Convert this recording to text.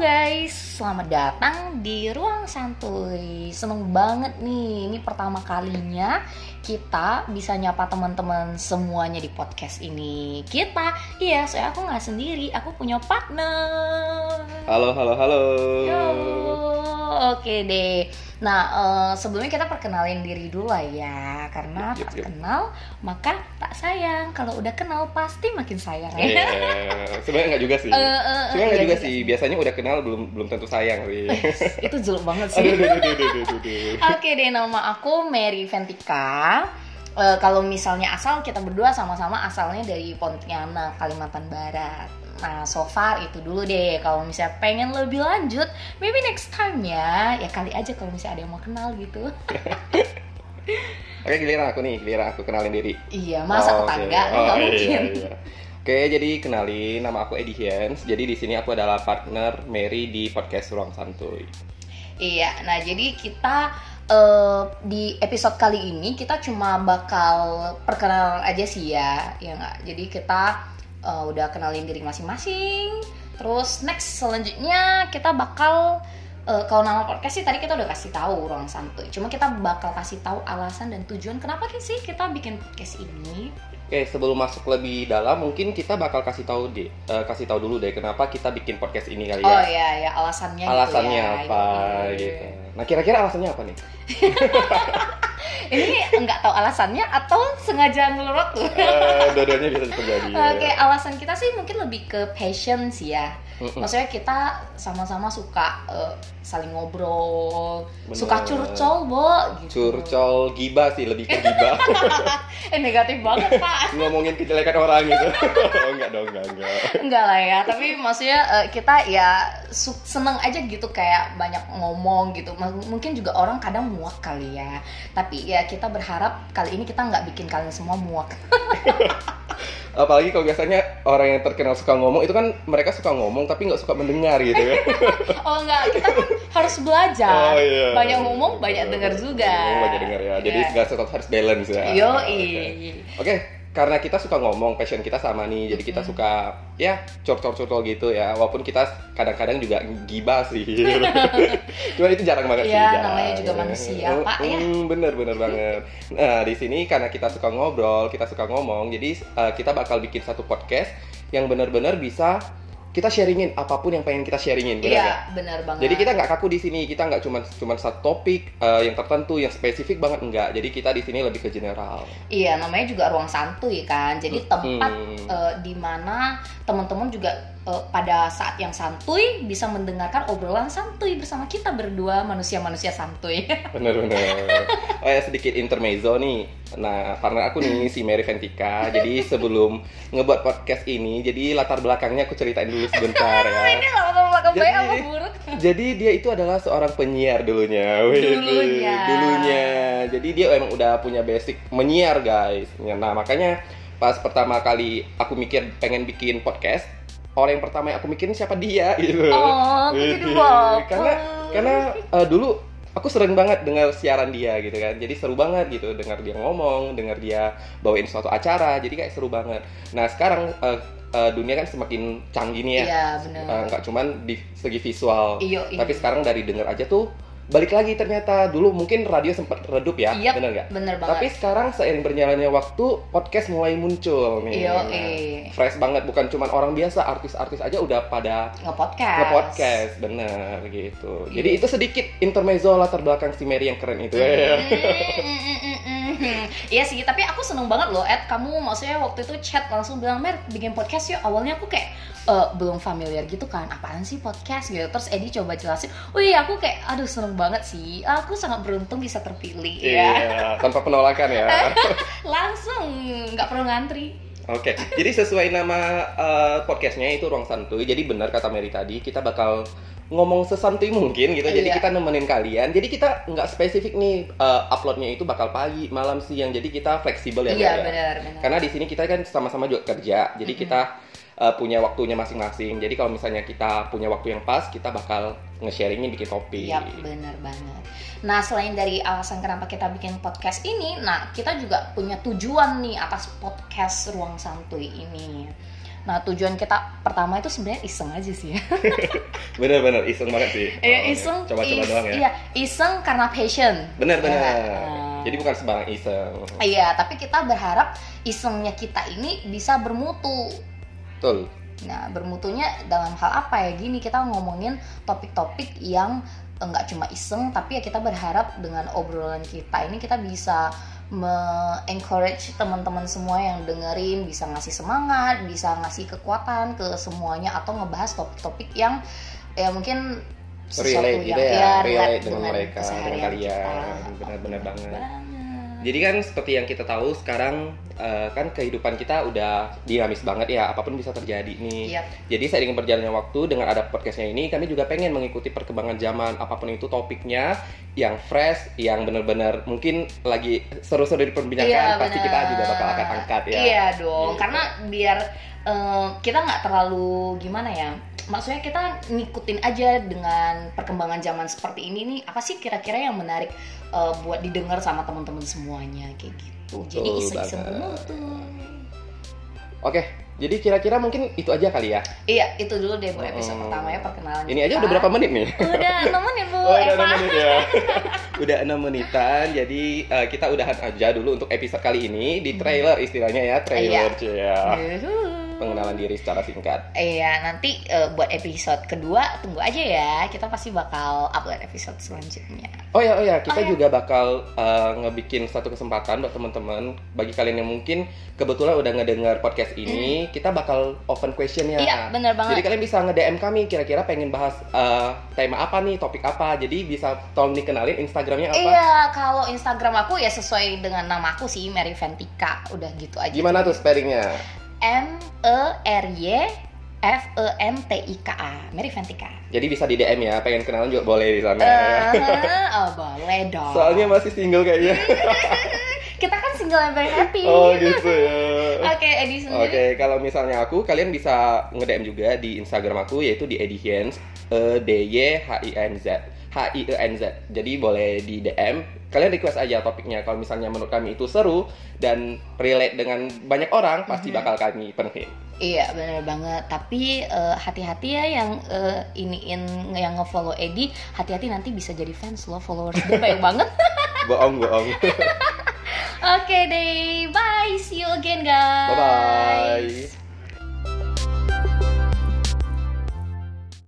guys, selamat datang di Ruang Santuy. Seneng banget nih, ini pertama kalinya kita bisa nyapa teman-teman semuanya di podcast ini. Kita, iya, saya aku nggak sendiri, aku punya partner. Halo, halo, halo. Yo, oke deh. Nah, eh, sebelumnya kita perkenalin diri dulu lah ya, karena Yup, yup, tak yup. kenal maka tak sayang. Kalau udah kenal pasti makin sayang ya. Iya, sebenarnya enggak juga sih. Eh, eh, Sebenarnya enggak iya juga juga sih. Biasanya udah kenal belum belum tentu sayang sih. Itu jelek banget sih. aduh, aduh, aduh, aduh, aduh, aduh, aduh. Oke deh, nama aku Mary Ventika. Eh, kalau misalnya asal kita berdua sama-sama asalnya dari Pontianak, Kalimantan Barat. Nah, so far itu dulu deh. Kalau misalnya pengen lebih lanjut, maybe next time ya. Ya kali aja kalau misalnya ada yang mau kenal gitu. Oke, giliran aku nih, giliran aku kenalin diri. iya, masa Oh, tetangga? Oh, Nggak iya, mungkin. iya. Oke, jadi kenalin nama aku Eddie Hiens. Jadi di sini aku adalah partner Mary di podcast Ruang Santuy. Iya, nah jadi kita eh, di episode kali ini kita cuma bakal perkenalan aja sih ya, ya nggak. Jadi kita eh, udah kenalin diri masing-masing. Terus next selanjutnya kita bakal eh, kalau nama podcast sih tadi kita udah kasih tahu ruang santuy. Cuma kita bakal kasih tahu alasan dan tujuan kenapa sih kita bikin podcast ini. Oke, sebelum masuk lebih dalam, mungkin kita bakal kasih tahu deh, eh, kasih tahu dulu deh kenapa kita bikin podcast ini kali ya. Oh iya ya alasannya. gitu alasannya ya. apa Iya. gitu. Nah, kira-kira alasannya apa nih? Ini nggak tahu alasannya atau sengaja ngelurut tuh. Eh, dua-duanya bisa terjadi. Oke, alasan kita sih mungkin lebih ke passion sih ya. Mm-mm. Maksudnya kita sama-sama suka eh, saling ngobrol, Bener. suka curcol, Bo, gitu. Curcol gibah sih, lebih ke gibah. eh negatif banget, Pak. Ngomongin kejelekan orang gitu. oh, enggak dong, enggak, enggak. Enggak lah ya, tapi maksudnya eh, kita ya su- seneng aja gitu kayak banyak ngomong gitu. M- Mungkin juga orang kadang muak kali ya. Tapi ya kita berharap kali ini kita nggak bikin kalian semua muak. Apalagi kalau biasanya orang yang terkenal suka ngomong itu kan mereka suka ngomong tapi nggak suka mendengar gitu ya. Oh enggak, kita kan harus belajar. Oh, iya. Banyak ngomong, banyak dengar juga. Oh, banyak dengar ya. Jadi Iya. segala sesuatu harus balance ya. Yo, Oke. Oke, karena kita suka ngomong, passion kita sama nih. Jadi kita suka ya curcol-curcol gitu ya. Walaupun kita kadang-kadang juga gibah sih. Cuma itu jarang banget sih. Iya, jarang. namanya juga manusia, Pak, ya. bener bener banget. Nah di sini karena kita suka ngobrol, kita suka ngomong, jadi eh, kita bakal bikin satu podcast yang benar-benar bisa kita sharingin apa pun yang pengen kita sharingin. nggak? Iya, benar banget. Jadi kita nggak kaku di sini, kita nggak cuma cuma satu topik eh, yang tertentu, yang spesifik banget enggak. Jadi kita di sini lebih ke general. Iya, namanya juga ruang santuy kan. Jadi tempat Hmm. eh, di mana teman-teman juga eh, pada saat yang santuy bisa mendengarkan obrolan santuy bersama kita berdua manusia-manusia santuy. Bener-bener. Oh ya sedikit intermezzo nih. Nah, partner aku nih si Mary Ventika. Jadi sebelum ngebuat podcast ini, jadi latar belakangnya aku ceritain dulu sebentar ya. Ini lama belakang baik apa buruk? Jadi dia itu adalah seorang penyiar dulunya. Dulunya. Dulunya. Jadi dia emang udah punya basic menyiar, guys. Nah, makanya pas pertama kali aku mikir pengen bikin podcast, orang yang pertama yang aku mikirin siapa dia gitu. Oh, baper. Karena karena eh, dulu aku sering banget dengar siaran dia gitu kan. Jadi seru banget gitu dengar dia ngomong, dengar dia bawain suatu acara. Jadi kayak seru banget. Nah, sekarang eh, eh, dunia kan semakin canggih nih ya. Iya, benar. Eh, nggak cuman di segi visual Iyo, iyo. tapi sekarang dari denger aja tuh balik lagi ternyata dulu mungkin radio sempat redup ya Iya, bener nggak bener banget. tapi sekarang seiring berjalannya waktu podcast mulai muncul nih Iyo, Nah, eh. fresh banget bukan cuman orang biasa artis-artis aja udah pada Nge-podcast. nge-podcast bener gitu Iya. jadi itu sedikit intermezzo latar belakang si Mary yang keren itu Iya sih, tapi aku seneng banget loh, Ed. Kamu maksudnya waktu itu chat langsung bilang, Mer, bikin podcast yuk. Awalnya aku kayak eh, belum familiar gitu kan, apaan sih podcast gitu. Terus Edi coba jelasin, oh iya aku kayak, aduh seneng banget sih. Aku sangat beruntung bisa terpilih ya. iya tanpa penolakan ya Langsung, nggak perlu ngantri. Oke, jadi sesuai nama eh, podcastnya itu Ruang Santuy. Jadi benar kata Mary tadi, kita bakal ngomong sesantuy mungkin gitu. Jadi Iya. kita nemenin kalian. Jadi kita nggak spesifik nih eh, uploadnya itu bakal pagi, malam, siang. Jadi kita fleksibel ya. Iya, ya. benar, benar. Karena di sini kita kan sama-sama juga kerja. Jadi kita eh, punya waktunya masing-masing. Jadi kalau misalnya kita punya waktu yang pas, kita bakal nge-sharingin bikin topik. Iya, bener banget. Nah, selain dari alasan kenapa kita bikin podcast ini, nah kita juga punya tujuan nih atas podcast Ruang Santuy ini. Nah tujuan kita pertama itu sebenarnya iseng aja sih ya. Bener-bener iseng banget sih. Iya iseng. Coba-coba is- doang ya. Iya iseng karena passion. Bener-bener. Ya, nah. Jadi bukan sembarang iseng. Iya tapi kita berharap isengnya kita ini bisa bermutu. Betul. Nah bermutunya dalam hal apa ya gini kita ngomongin topik-topik yang enggak cuma iseng tapi ya kita berharap dengan obrolan kita ini kita bisa me-encourage teman-teman semua yang dengerin bisa ngasih semangat, bisa ngasih kekuatan ke semuanya atau ngebahas topik-topik yang ya mungkin sesuatu Relate yang gitu ya, ya, relate dengan mereka, keseharian dengan kalian. Benar-benar banget. Banget. Jadi kan seperti yang kita tahu sekarang eh, kan kehidupan kita udah dinamis banget ya, apa pun bisa terjadi nih. Iya. Jadi seiring berjalannya waktu dengan ada podcastnya ini, kami juga pengen mengikuti perkembangan zaman apa pun itu topiknya yang fresh, yang benar-benar mungkin lagi seru-seru diperbincangkan, Iya, pasti kita juga bakal akan angkat ya. Iya dong, Gitu. karena biar eh, kita nggak terlalu gimana ya. Maksudnya kita ngikutin aja dengan perkembangan zaman seperti ini nih. Apa sih kira-kira yang menarik eh, buat didengar sama teman-teman semuanya kayak gitu. Jadi iseng-iseng tuh. Oke, jadi kira-kira mungkin itu aja kali ya. Iya, itu dulu deh buat episode Hmm. pertama ya perkenalan. Ini aja kita. udah berapa menit nih? Udah nemenin Bu Oh, udah Eva. 6 menit ya. udah 6 menitan. Jadi eh, kita udahan aja dulu untuk episode kali ini di trailer istilahnya ya, trailer ya. Yuhu. Pengenalan diri secara singkat. Iya, nanti eh, buat episode kedua tunggu aja ya. Kita pasti bakal upload episode selanjutnya. Oh ya, oh ya, kita Oh ya. juga bakal eh, ngebikin satu kesempatan buat teman-teman bagi kalian yang mungkin kebetulan udah ngedengar podcast ini, kita bakal open question ya. Iya, bener banget. Jadi kalian bisa nge-DM kami kira-kira pengen bahas eh, tema apa nih, topik apa. Jadi bisa tolong dikenalin Instagramnya apa. Iya, kalau Instagram aku ya sesuai dengan nama aku sih, Mary Ventika. Udah gitu aja. Gimana tuh spellingnya? M E R Y F E N T I K A. Mary Ventika. Jadi bisa di DM ya, pengen kenalan juga boleh di sana. Eh, oh, boleh dong. Soalnya masih single kayaknya. kita kan single and very happy. oh gitu ya. Oke, Edi Oke, sendiri. kalau misalnya aku, kalian bisa nge-DM juga di Instagram aku yaitu di Edihiens, E D Y H I N Z. H I E N Z. Jadi boleh di DM. Kalian request aja topiknya. Kalau misalnya menurut kami itu seru dan relate dengan banyak orang, pasti Mhm. bakal kami penuhin. Iya bener banget. Tapi eh, hati-hati ya yang eh, iniin yang ngefollow Edi, hati-hati nanti bisa jadi fans loh followers dia banyak banget. Bohong, bohong. Oke deh, bye. See you again guys. Bye-bye.